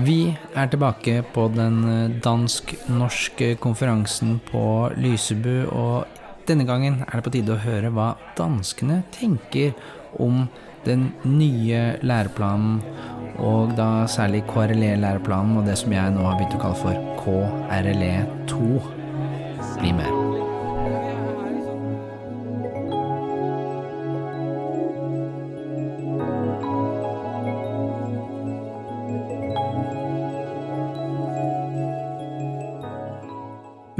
Vi er tilbake på den eh, dansk-norske konferansen på Lysebu, og denne gangen er det på tide å høre hva danskene tenker om den nye læreplanen, og da særlig KRLE-læreplanen og det som jeg nå har begynt å kalle for KRLE2. Bli med.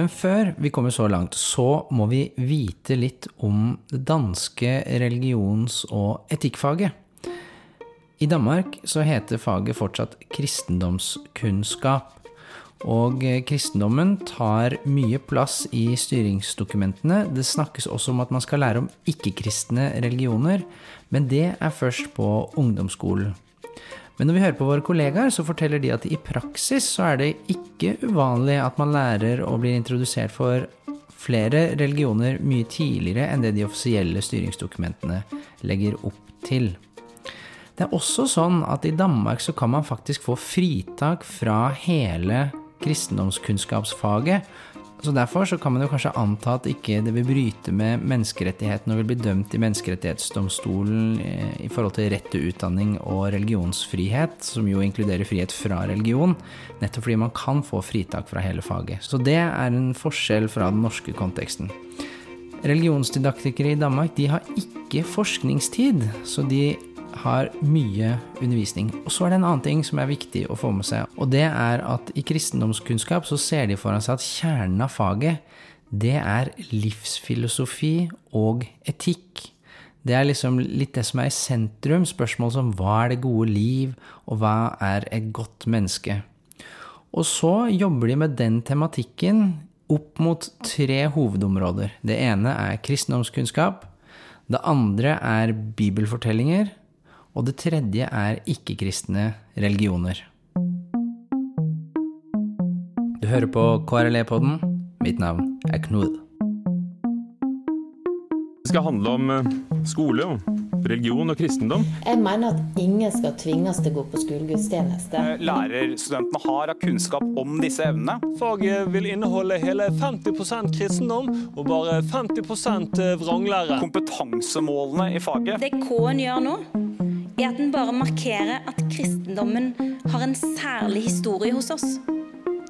Men før vi kommer så langt, så må vi vite litt om det danske religions- og etikkfaget. I Danmark så heter faget fortsatt kristendomskunnskap. Og kristendommen tar mye plass i styringsdokumentene. Det snakkes også om at man skal lære om ikke-kristne religioner, men det er først på ungdomsskolen. Men når vi hører på våre kollegaer, så forteller de at i praksis så er det ikke uvanlig at man lærer og blir introdusert for flere religioner mye tidligere enn det de offisielle styringsdokumentene legger opp til. Det er også sånn at i Danmark så kan man faktisk få fritak fra hele kristendomskunnskapsfaget så Derfor så kan man jo kanskje anta at ikke det vil bryte med menneskerettighetene og vil bli dømt i Menneskerettighetsdomstolen eh, i forhold til rett til utdanning og religionsfrihet, som jo inkluderer frihet fra religion, nettopp fordi man kan få fritak fra hele faget. Så det er en forskjell fra den norske konteksten. Religionsdidaktikere i Danmark de har ikke forskningstid, så de har mye undervisning. Og så er det en annen ting som er viktig å få med seg, og det er at i kristendomskunnskap så ser de foran seg at kjernen av faget, det er livsfilosofi og etikk. Det er liksom litt det som er i sentrum, spørsmål som hva er det gode liv, og hva er et godt menneske? Og så jobber de med den tematikken opp mot tre hovedområder. Det ene er kristendomskunnskap. Det andre er bibelfortellinger. Og det tredje er ikke-kristne religioner. Du hører på KRLE-podden. Mitt navn er Knud. Det skal handle om eh, skole, religion og kristendom. Jeg mener at ingen skal tvinges til å gå på skolegudstjeneste. Eh, lærerstudentene har av kunnskap om disse evnene. Faget vil inneholde hele 50% kristendom og bare 50 eh, vranglære. Kompetansemålene i faget. Det K-en gjør nå, er at den bare markerer at kristendommen har en særlig historie hos oss.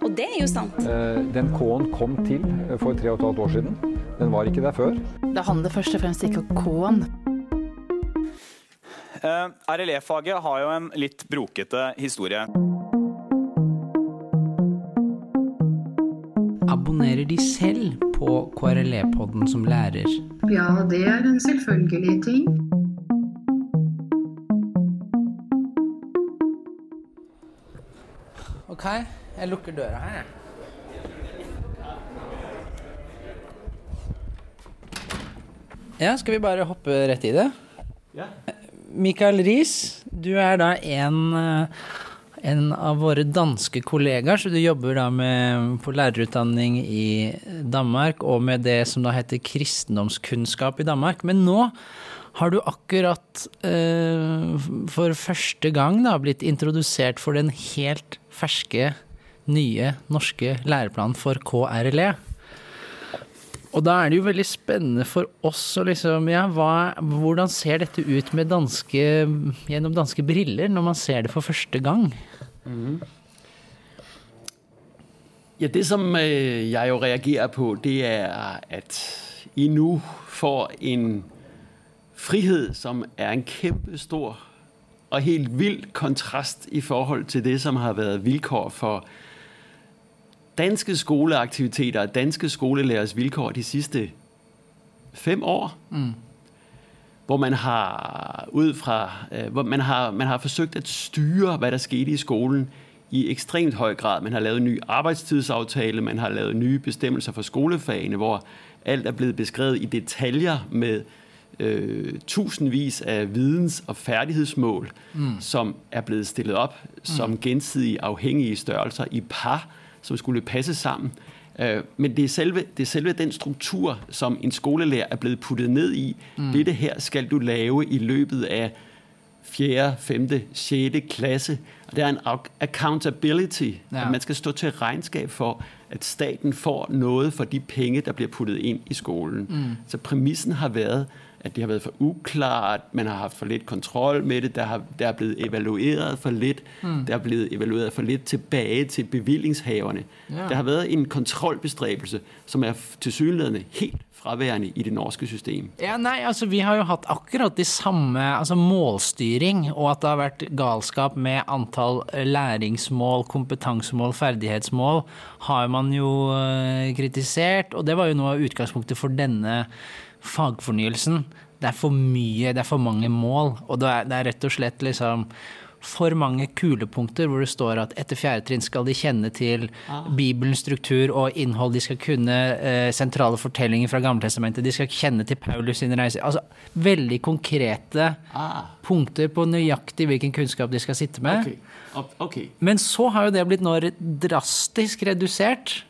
Og det er jo sant. Eh, den K-en kom til for tre og et halvt år siden. Den var ikke der før. Det handler først og fremst ikke om K-en. Eh, RLE-faget har jo en litt brokete historie. Abonnerer de selv på KRLE-podden som lærer? Ja, det er en selvfølgelig ting. Ok, jeg lukker døra her, jeg. Ja, skal vi bare hoppe rett i det? Ja. Mikael Riis, du er da en, eh, en av våre danske kollegaer, så du jobber da med, på lærerutdanning i Danmark og med det som da heter kristendomskunnskap i Danmark. Men nå har du akkurat eh, for første gang da blitt introdusert for den helt ferske, nye norske læreplanen for KRLE. Og da er det jo veldig spennende for oss å liksom Ja, hva, hvordan ser dette ut med danske, gjennom danske briller, når man ser det for første gang? Mm. Ja, det som øh, jeg jo reagerer på, det er at I nå får en frihet som er en kjempestor og helt vild kontrast i forhold til det som har vært vilkår for danske skoleaktiviteter og danske skolelærers vilkår de sidste fem år. Mm. Hvor man har ud fra, øh, hvor man har, man har forsøgt at styre, hvad der skete i skolen i ekstremt høj grad. Man har lavet en ny arbejdstidsaftale, man har lavet nye bestemmelser for skolefagene, hvor alt er blevet beskrevet i detaljer med øh, tusindvis af videns- og færdighedsmål, mm. som er blevet stillet op mm. som gensidige afhængige størrelser i par, som skulle passe sammen. Øh, men det er, selve, det er selve den struktur, som en skolelærer er blevet puttet ned i. Mm. Dette her skal du lave i løbet af 4., 5., 6. klasse. Og det er en accountability, ja. at man skal stå til regnskab for, at staten får noget for de penge, der bliver puttet ind i skolen. Mm. Så præmissen har været, at det har været for uklart, man har haft for lidt kontrol med det, der, har, der er blevet evalueret for lidt, mm. der er blevet evalueret for lidt tilbage til bevillingshaverne. Ja. Der har været en kontrolbestræbelse, som er til synligheden helt fraværende i det norske system. Ja, nei, altså Vi har jo hatt akkurat de samme altså målstyring, og at det har vært galskap med antall læringsmål, kompetansemål, ferdighetsmål, har man jo eh, kritisert. Og det var jo noe av utgangspunktet for denne fagfornyelsen. Det er for mye, det er for mange mål. Og det er, det er rett og slett liksom for mange kulepunkter hvor det står at etter fjerde trinn skal de kjenne til ah. Bibelens struktur og innhold. De skal kunne eh, sentrale fortellinger fra Gammeltestamentet. De skal kjenne til Paulus sine reiser. Altså veldig konkrete ah. punkter på nøyaktig hvilken kunnskap de skal sitte med. Okay. Okay. Men så har jo det blitt nå drastisk redusert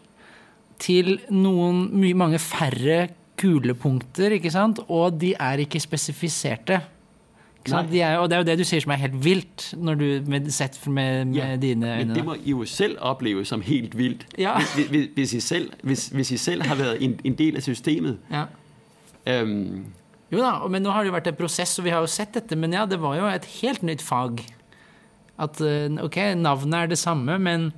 til noen mye mange færre kulepunkter, ikke sant? og de er ikke spesifiserte. Ikke de er, og det er jo det du sier som er helt vilt, når du med, sett med, med ja, dine øyne. Men det må jo selv oppleve som helt vilt. Ja. Hvis, hvis, I selv, hvis, hvis, I selv, har vært en, en del av systemet. Ja. Um, jo da, men nå har det jo vært en prosess, og vi har jo sett dette. Men ja, det var jo et helt nytt fag. At eh, ok, navnet er det samme, men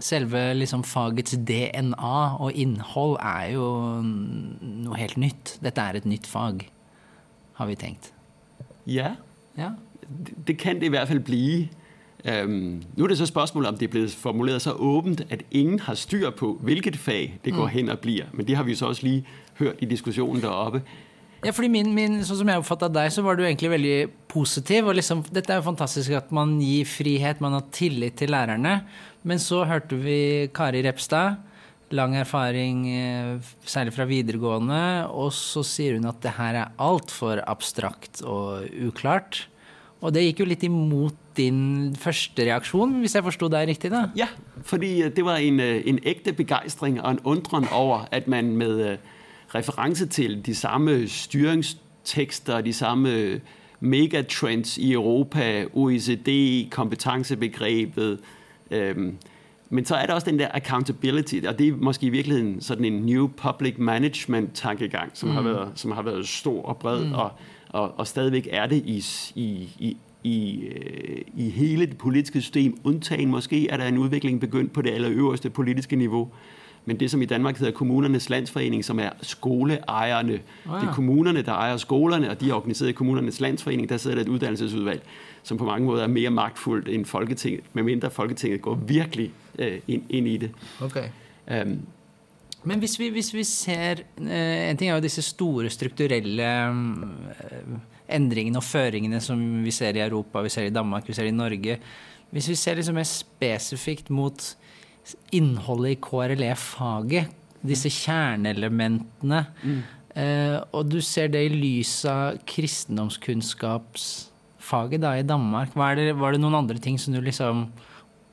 selve liksom fagets DNA og innhold er jo noe helt nytt. Dette er et nytt fag, har vi tenkt. Ja, ja. Det, kan det i hvert fall bli. Um, nå er det så spørsmålet om det er blitt formulert så åpent at ingen har styr på hvilket fag det går mm. hen og blir. Men det har vi så også lige hørt i diskusjonen der oppe. Ja, fordi min, min, sånn som jeg oppfatta deg, så var du egentlig veldig positiv. og liksom, Dette er jo fantastisk at man gir frihet, man har tillit til lærerne. Men så hørte vi Kari Repstad, lang erfaring eh, særlig fra videregående, og så sier hun at det her er altfor abstrakt og uklart. Og det gikk jo litt imot din første reaksjon, hvis jeg forsto deg riktig? da? Ja, fordi det var en, øh, en ekte begeistring og en undren over at man med referanse til de samme styringstekster, de samme megatrends i Europa, OECD, kompetansebegrepet. Men så er det også den der accountability, og det er måske i virkeligheden sådan en new public management-tankegang, som, mm. har, været, som har været stor og bred, mm. og, og, og stadigvæk er det i, i, i, i, øh, i hele det politiske system. Undtagen måske er der en udvikling begyndt på det allerøverste politiske niveau men det som i Danmark hedder Kommunernes Landsforening, som er skoleejerne. Oh ja. Det er kommunerne, der ejer skolerne, og de er organiseret i Kommunernes Landsforening. Der sidder der et uddannelsesudvalg, som på mange måder er mere magtfuldt end Folketinget, medmindre Folketinget går virkelig øh, ind, ind i det. Okay. Um, men hvis vi, hvis vi ser eh, En ting er jo disse store strukturelle eh, endringene og føringene som vi ser i Europa, vi ser i Danmark, vi ser i Norge. Hvis vi ser liksom mer spesifikt mot innholdet i KRLE-faget, disse kjerneelementene. Mm. Eh, og du ser det i lys av kristendomskunnskapsfaget da, i Danmark. Var det, var det, noen andre ting som du liksom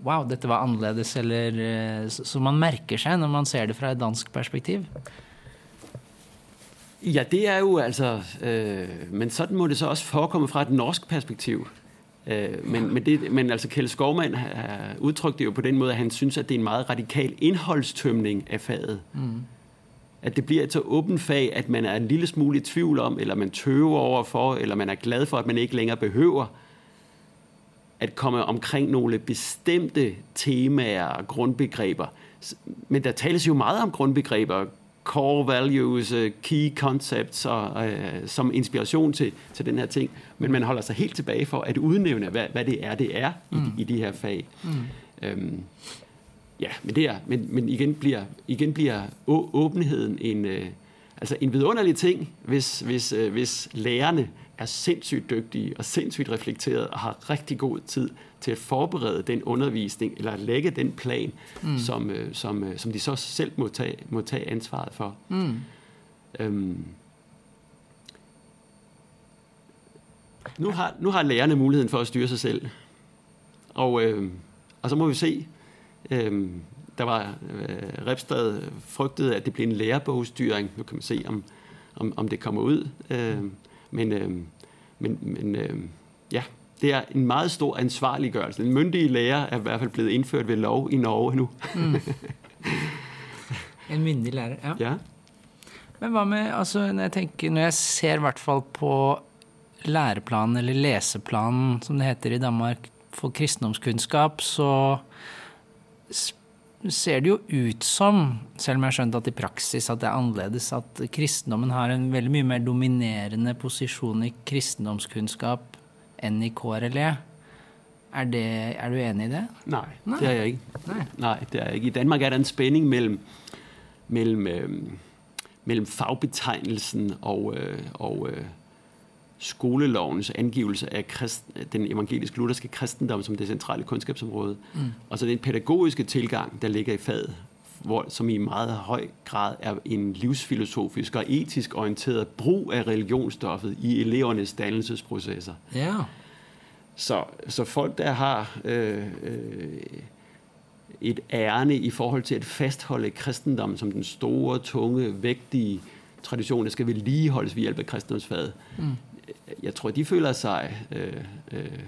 Wow, dette var annerledes, eller eh, som man merker seg når man ser det fra et dansk perspektiv? Ja, det er jo altså øh, Men sånn må det så også forekomme fra et norsk perspektiv. Øh, men, men, det, men altså Kjell Skovmann har udtrykt det jo på den måten at han synes, at det er en meget radikal innholdstømning av faget. Mm. At det blir et så åbent fag, at man er en lille smule i tvivl om, eller man tøver over for, eller man er glad for, at man ikke længere behøver at komme omkring noen bestemte temaer og grundbegreber. Men der tales jo meget om grundbegreber, core values, øh, key concepts og, øh, som inspiration til, til den her ting. Men man holder sig helt tilbage for at udnævne, hvad, hvad det er, det er i, mm. i de her fag. Mm. Øhm, ja, men, det er, men, men igen bliver, igen bliver åbenheden en, øh, altså en vidunderlig ting, hvis, hvis, øh, hvis lærerne er sindssygt dygtige og sindssygt reflekteret og har rigtig god tid til at forberede den undervisning eller at lægge den plan, mm. som, øh, som, øh, som de så selv må tage, må ta ansvaret for. Mm. Um, nu, har, nu har lærerne muligheden for at styre seg selv. Og, øh, og så må vi se. Øh, der var øh, Repstad frygtede, at det ble en lærebogstyring. Nu kan man se, om, om, om det kommer ut. Øh, men, øh, men, men, øh, ja, det er en meget stor ansvarliggørelse. En myndig lærer er i hvert fall blevet innført ved lov i Norge nå. Mm. En myndig lærer, ja. ja. Men hva med altså, når, jeg tenker, når jeg ser i hvert fall på læreplanen, eller leseplanen som det heter i Danmark, for kristendomskunnskap, så ser det jo ut som, selv om jeg har skjønt at i praksis at det er annerledes, at kristendommen har en veldig mye mer dominerende posisjon i kristendomskunnskap enn i KRLE. Er, det, er du enig i det? Nei, Nei. det er jeg ikke. Nei. Nei. det er jeg ikke. I Danmark er det en spenning mellom, mellom, mellom fagbetegnelsen og, øh, og øh, skolelovens angivelse av den evangelisk lutherske kristendom som det sentrale kunnskapsområdet. Mm. Og så den pædagogiske tilgang der ligger i faget, hvor, som i meget høy grad er en livsfilosofisk og etisk orienteret bruk av religionsstoffet i elevernes dannelsesprosesser. Ja. Så, så, folk der har øh, øh, et ærne i forhold til å fastholde kristendom som den store, tunge, vektige tradisjon, der skal vedligeholdes ved hjelp av kristendomsfaget, mm jeg tror, de føler seg øh, øh,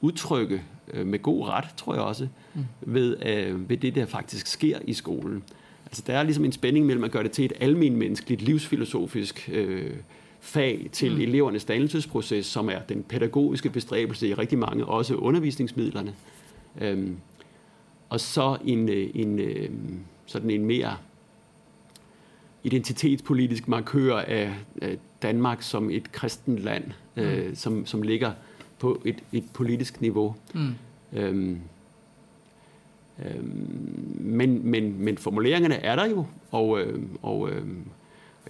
utrygge øh, med god ret, tror jeg også, mm. ved, ved det, der faktisk sker i skolen. Altså, der er liksom en spænding mellom at gøre det til et almenmenneskeligt, livsfilosofisk fag til mm. elevernes dannelsesproces, som er den pædagogiske bestræbelse i rigtig mange, også undervisningsmidlerne. Øhm, og så en, en, en, sådan en mere identitetspolitisk markør av, af Danmark som et kristent land, øh, mm. som, som ligger på et, et politisk niveau. Mm. Øhm, øhm, men, men, men formuleringene er der jo, og, og øh,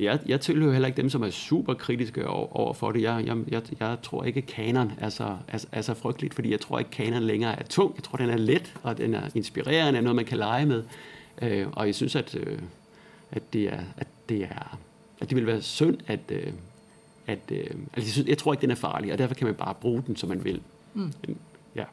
jeg, jeg tilhører heller ikke dem, som er superkritiske over for det. Jeg, jeg, jeg, jeg tror ikke, kanon er så, er, er så frygteligt, fordi jeg tror ikke, kanon længere er tung. Jeg tror, den er let, og den er inspirerende, er noget, man kan lege med. Øh, og jeg synes, at, øh, at, det er, at det er at det vil være synd at, øh, at øh, altså jeg tror ikke den er farlig, og derfor kan man bare bruke den som man vil. Mm. Ja.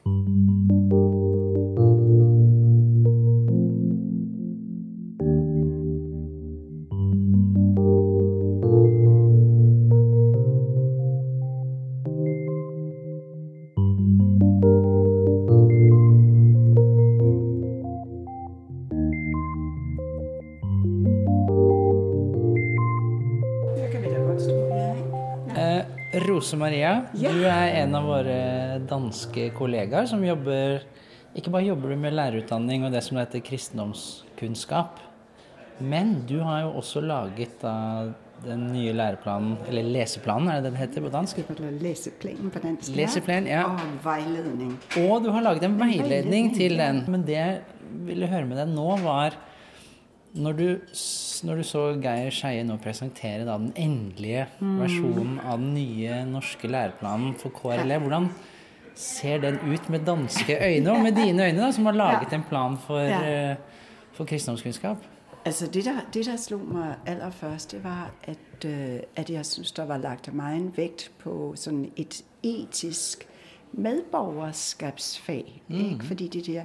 Rose Maria, ja. du er en av våre danske kollegaer som jobber Ikke bare jobber du med lærerutdanning og det som heter kristendomskunnskap, men du har jo også laget da den nye læreplanen, eller leseplanen, er det den heter på dansk? Leseplanen på dansk. Leseplan, ja. Og veiledning. Og du har laget en veiledning til den. Men det jeg ville høre med deg nå, var når du, når du, så Geir Skeie nå presentere da, den endelige mm. versjonen av den nye norske læreplanen for KRLE, hvordan ser den ut med danske øyne, og med dine øyne, da, som har laget en plan for, ja. uh, for kristendomskunnskap? Altså det der, det der, slo meg aller først, det var at, uh, at jeg syns det var lagt meg en vekt på sånn et etisk medborgerskapsfag. Mm. Fordi det der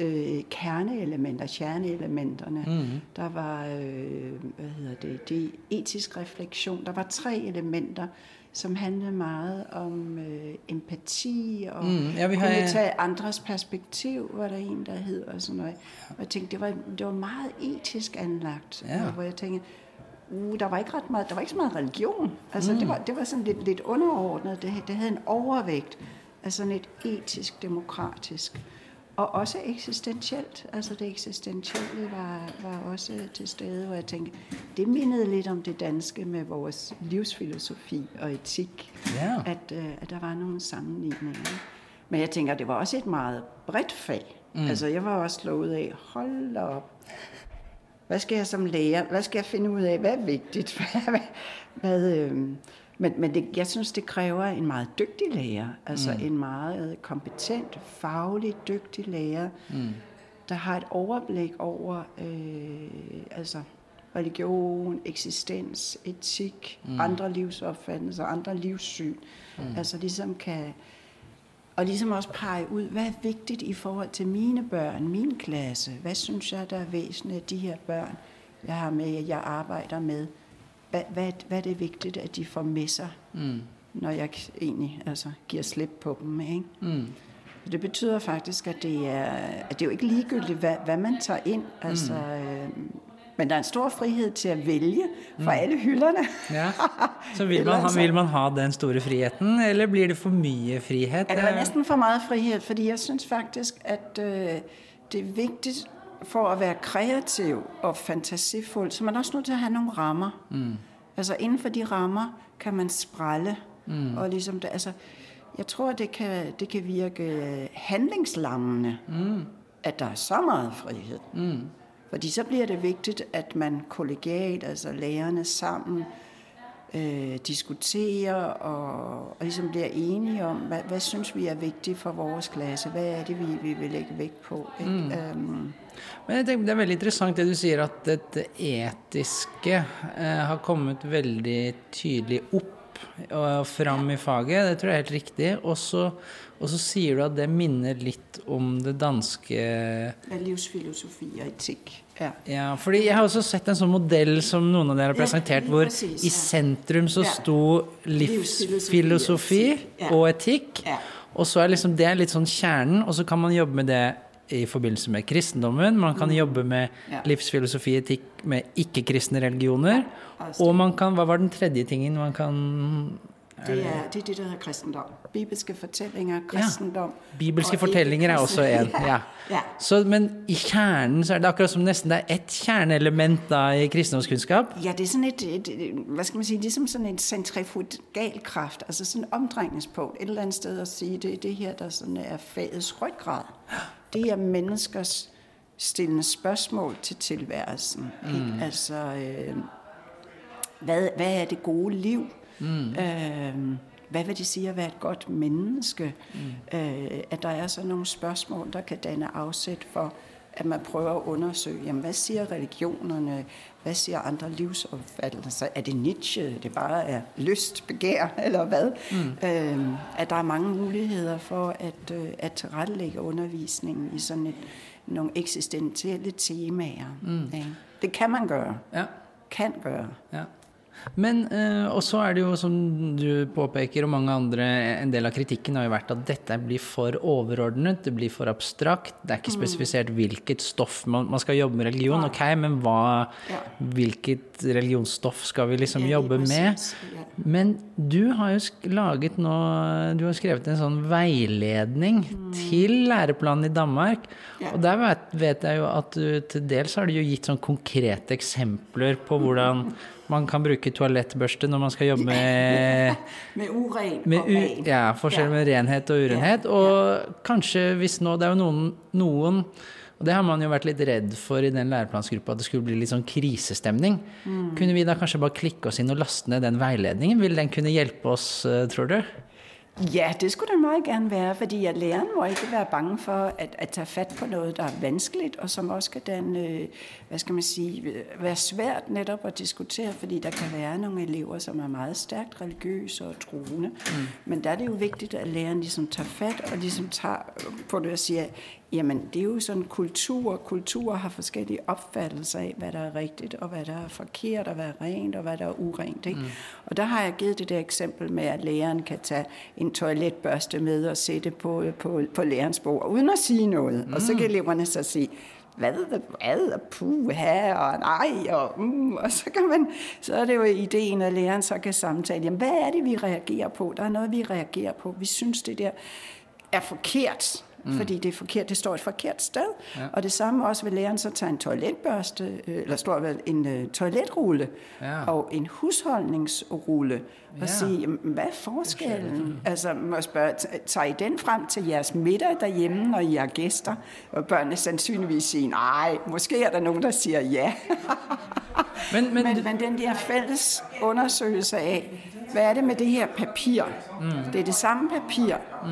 øh, kerneelementer, kjerneelementerne. Mm. Der var øh, hva heter det, det etisk refleksjon. Der var tre elementer som handlet meget om øh, empati og mm, ja, vi har, kunne tage andres perspektiv, var der en, der hed, og sådan noget. Og jeg tænkte, det var, det var meget etisk anlagt, ja. hvor jeg tænkte, uh, der var ikke ret meget, der var ikke så meget religion. Altså, mm. det, var, det var sådan lidt, lidt underordnet. Det, det havde en overvægt af sådan et etisk, demokratisk og også eksistentielt. Altså det eksistentielle var, var også til stede, hvor jeg tænkte, det mindede litt om det danske med vores livsfilosofi og etikk. Yeah. At, uh, at der var noen sammenligninger. Men jeg tenker, det var også et meget bredt fag. Mm. Altså jeg var også slået av, hold da opp. Hva skal jeg som lærer, hva skal jeg finne ut av, hva er vigtigt? Hva, hva, øh, men, men det, jeg synes, det krever en meget dyktig lærer. Altså mm. en meget kompetent, faglig dyktig lærer, mm. der har et overblikk over øh, altså religion, eksistens, etikk, mm. andre livsoppfattelser, andre livssyn. Mm. Altså ligesom kan og ligesom også pege ut hva er viktig i forhold til mine børn, min klasse? Hva synes jeg, der er av de her børn, jeg har med, jeg arbeider med? Hvad, hvad, hvad er det vigtigt, at de får med sig mm. når jeg egentlig altså, giver slip på dem. Mm. Det betyder faktisk, at det er, at det er jo ikke ligegyldigt, hvad, hvad man tager ind. Altså, øh, men der er en stor frihed til at vælge fra alle hylderne. Ja. Så vil man, ha, vil man ha den store friheten, eller blir det for mye frihet? Ja, det var næsten for meget frihed, fordi jeg synes faktisk, at øh, det er vigtigt for at være kreativ og fantasifuld, så man er også nødt til at have nogle rammer. Mm. Altså inden for de rammer kan man sprælle. Mm. Og ligesom det, altså, jeg tror, det kan, det kan virke handlingslammende, Mm. at der er så meget frihed. Mm. Fordi så bliver det vigtigt, at man kollegialt, altså lærerne sammen, øh, diskuterer og, og ligesom bliver enige om, hvad, hvad synes vi er vigtigt for vores klasse? Hvad er det, vi, vi vil lægge vægt på? Ikke? Mm. Um, Men jeg tenker, Det er veldig interessant det du sier, at dette etiske eh, har kommet veldig tydelig opp og fram i faget. Det tror jeg er helt riktig. Og så, og så sier du at det minner litt om det danske livsfilosofi og etikk. Ja. Ja, fordi Jeg har også sett en sånn modell som noen av dere har presentert, ja, hvor i sentrum så sto livsfilosofi og etikk. Og så er liksom det litt sånn kjernen, og så kan man jobbe med det i forbindelse med kristendommen. Man kan Mm. jobbe med livsfilosofi og etikk med ikke-kristne religioner. Og man kan Hva var den tredje tingen man kan Det er, det er det, der hedder kristendom. Bibelske fortellinger, kristendom. Bibelske og fortellinger er også en. Ja. ja. Så, men i kjernen så er det akkurat som nesten det er ett kjerneelement da i kristendomskunnskap. Ja, det er sådan et, et, et, hvad skal man sige, ligesom sådan en centrifugalkraft, altså sådan omdrejningspunkt, et eller andet sted at sige, det er det her, der sådan er fagets ryggrad. Det er menneskers stillende spørgsmål til tilværelsen. Mm. Altså, øh, hvad, hvad er det gode liv? Mm. Øh, hvad vil det sige at være et godt menneske? Mm. Øh, at der er sådan nogle spørgsmål, der kan danne afsæt for, at man prøver at undersøge, jamen, hvad siger religionerne? Hvad siger andre livsopfattelser? Er det Nietzsche, det bare er lyst, begær, eller hvad? Mm. Øh, at der er mange muligheder for at, øh, at tilrettelægge undervisningen i sådan et, nogle eksistentielle temaer. Mm. Ja. Det kan man gøre. Ja. Kan gøre. Ja. Men eh, og så er det jo, som du påpeker, og mange andre, en del av kritikken har jo vært at dette blir for overordnet, det blir for abstrakt. Det er ikke Mm. spesifisert hvilket stoff man, man skal jobbe med religion, ok, men hva, hvilket religionsstoff skal vi liksom jobbe med? Men du har jo laget nå Du har skrevet en sånn veiledning til læreplanen i Danmark. Og der vet, vet jeg jo at du til dels har du jo gitt sånn konkrete eksempler på hvordan man kan bruke toalettbørste når man skal jobbe med Med urein med og rein. ja, forskjell Ja. med renhet og urenhet. Og kanskje hvis nå Det er jo noen, noen og det har man jo vært litt redd for i den læreplansgruppa, at det skulle bli litt sånn krisestemning. Mm. Kunne vi da kanskje bare klikke oss inn og laste ned den veiledningen? Vil den kunne hjelpe oss, eh, tror du? Ja, det skulle det meget gerne være, fordi at læreren må ikke være bange for at, at tage fat på noget, der er vanskeligt, og som også kan den, øh, hvad skal man sige, øh, være svært netop at diskutere, fordi der kan være nogle elever, som er meget stærkt religiøse og troende. Mm. Men der er det jo vigtigt, at læreren ligesom tager fat og ligesom tager på det og siger, jamen det er jo sådan kultur. Kultur har forskellige opfattelser af, hvad der er rigtigt, og hvad der er forkert, og hvad er rent, og hvad der er urent. Ikke? Mm. Og der har jeg givet det der eksempel med, at læreren kan tage en toiletbørste med og sætte på, på, på lærerens bord, uden å si noe. Mm. Og så kan eleverne så sige, hvad, hvad, og puha, og nej, og, mm, og så kan man, så er det jo ideen, at læreren så kan samtale, jamen, hvad er det, vi reagerer på? Der er noget, vi reagerer på. Vi synes, det der er forkert, mm. fordi det er forkert, det står et forkert sted. Ja. Og det samme også vil læreren så tage en toiletbørste, øh, eller står vel en uh, toiletrulle, Ja. og en husholdningsrulle, og sige, hva hvad er forskellen? Altså, må spørge, tager I den frem til jeres middag derhjemme, når I har gæster? Og børnene sandsynligvis siger, nej, måske er der nogen, der siger ja. Men, men, men, men den der fælles undersøgelse af, hvad er det med det her papir? Mm. Det er det samme papir. Mm.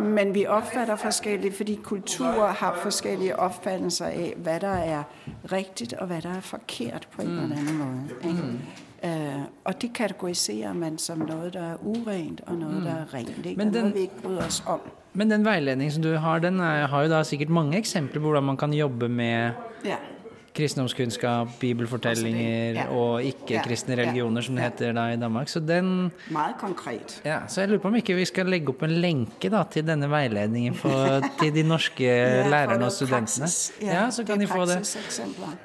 Men vi oppfatter forskjellig, fordi kulturer har forskellige oppfattelser av hva der er riktig, og hva der er forkert på en eller annen måte. Mm. Uh, og det kategoriserer man som noe der er urent og noe mm. der er rent. Det er den, den- vi ikke bryr oss om. men den veiledningen som du har, den er, har jo da sikkert mange eksempler på hvordan man kan jobbe med Ja. Kristendomskunnskap, bibelfortellinger Altså ja. og ikke-kristne Ja, religioner, som det heter da i Danmark. Så den Meget konkret. ja, Så jeg lurer på om ikke vi skal legge opp en lenke da, til denne veiledningen for, til de norske Ja, lærerne og studentene. Ja, så kan de få det.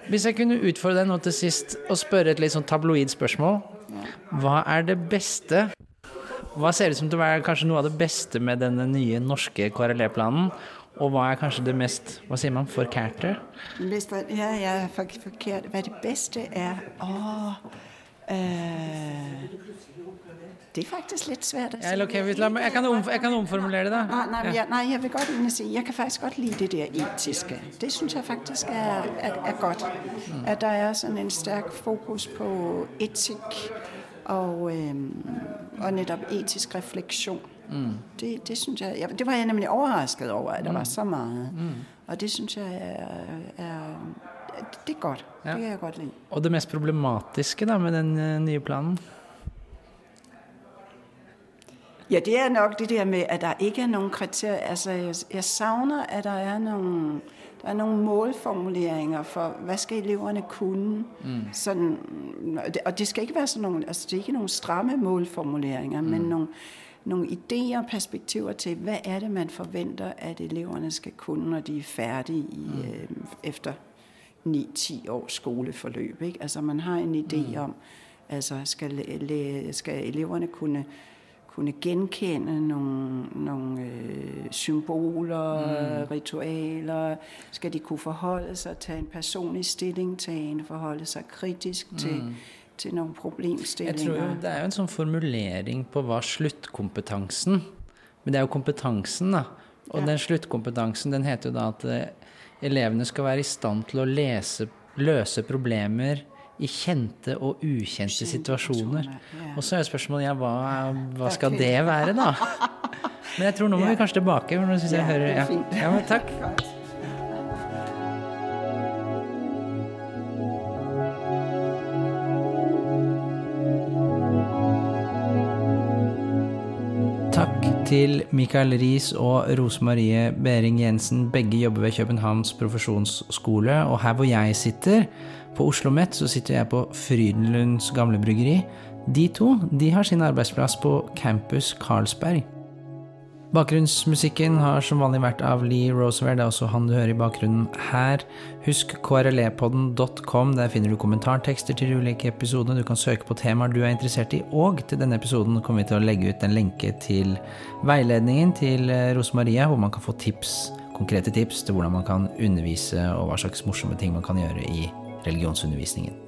Hvis jeg kunne utfordre deg nå til sist og spørre et litt sånn tabloid spørsmål. Hva er det beste Hva ser ut som til å være kanskje noe av det beste med denne nye norske KRLE-planen? Og hva er kanskje det mest hva sier man, forkærte? Ja, ja, for, forkert. Hva det beste er? Åh, øh, det er faktisk litt svært at Ja, okay, jeg, kan om, jeg kan omformulere det, da. Ah, nei, jeg, nej, jeg vil godt si jeg kan faktisk godt lide det der etiske. Det synes jeg faktisk er, er, er godt. At det er sånn en sterk fokus på etikk og, øhm, og nettopp etisk refleksion. Mm. Det, det synes jeg, ja, det var jeg nemlig overrasket over, at der Mm. var så mye. Mm. Og det synes jeg er, er det er godt. Ja. Det kan jeg godt lide. Og det mest problematiske da med den eh, nye planen? Ja, det er nok det der med, at der ikke er noen kriterier. Altså, jeg, jeg savner, at der er noen der er noen målformuleringer for, hva skal eleverne kunne? Mm. Sådan, og det- og det skal ikke være sådan nogle, altså det er ikke noen stramme målformuleringer, mm. men nogle, nogle idéer og perspektiver til, hvad er det, man forventer, at eleverne skal kunne, når de er færdige i, mm. øh, efter 9-10 års skoleforløb. Ikke? Altså man har en idé mm. om, altså skal, skal eleverne kunne kunne genkende nogle, nogle øh, symboler, Mm. ritualer, skal de kunne forholde sig, tage en personlig stillingtagen, forholde sig kritisk mm. til, Mm. noen problemstillinger. Jeg tror jo Det er jo en sånn formulering på hva sluttkompetansen Men det er jo kompetansen, da. Og Ja. den sluttkompetansen den heter jo da at eh, elevene skal være i stand til å lese, løse problemer i kjente og ukjente situasjoner. ja. Og så er jo spørsmålet ja, hva, hva skal det være, da? Men jeg tror nå må vi kanskje tilbake. for nå synes jeg hører er ja. ja, takk. Til Mikael Riis og Rose Marie Behring Jensen. Begge jobber ved Københavns profesjonsskole. Og her hvor jeg sitter, på Oslo Met, så sitter jeg på Frydenlunds gamle bryggeri. De to de har sin arbeidsplass på Campus Carlsberg. Bakgrunnsmusikken har som vanlig vært av Lee Roosevelt, det er også han du hører i bakgrunnen her. Husk krlepodden.com, der finner du kommentartekster til de ulike episodene. Du kan søke på temaer du er interessert i, og til denne episoden kommer vi til å legge ut en lenke til veiledningen til Rosemaria, hvor man kan få tips, konkrete tips til hvordan man kan undervise, og hva slags morsomme ting man kan gjøre i religionsundervisningen.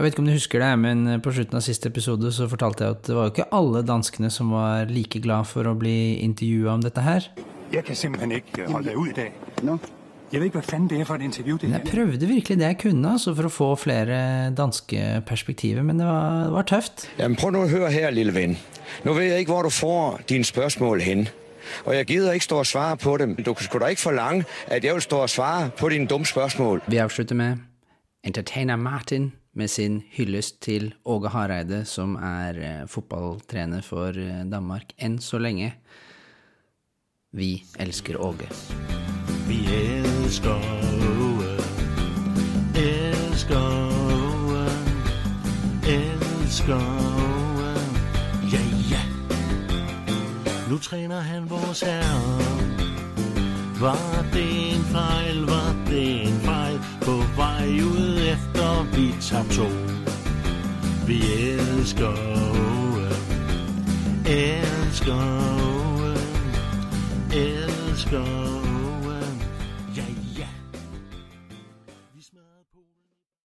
Jeg vet ikke om du husker det, men på slutten av siste episode så fortalte jeg at det var jo ikke alle danskene som var like glad for å bli intervjua om dette her. Jeg kan simpelthen ikke holde deg ut i dag. Jeg vet ikke hva faen det er for et intervju. det Men jeg prøvde virkelig det jeg kunne altså for å få flere danske perspektiver, men det var, det var tøft. Jamen prøv nå å høre her, lille venn. Nå vet jeg ikke, hvor du får dine spørsmål hen. Og jeg gider ikke stå og svare på dem. Du skulle da ikke forlange, at jeg vil stå og svare på dine dumme spørsmål. Vi avslutter med entertainer Martin med sin hyllest til Åge Hareide, som er eh, fotballtrener for eh, Danmark enn så lenge. Vi elsker Åge. Vi elsker Åge, elsker Åge, elsker Åge, ja ja. Nu træner han vores herre. Var det en fejl, var det en fejl På vej ud efter vi tager to. Vi elsker Åge, elsker Åge, elsker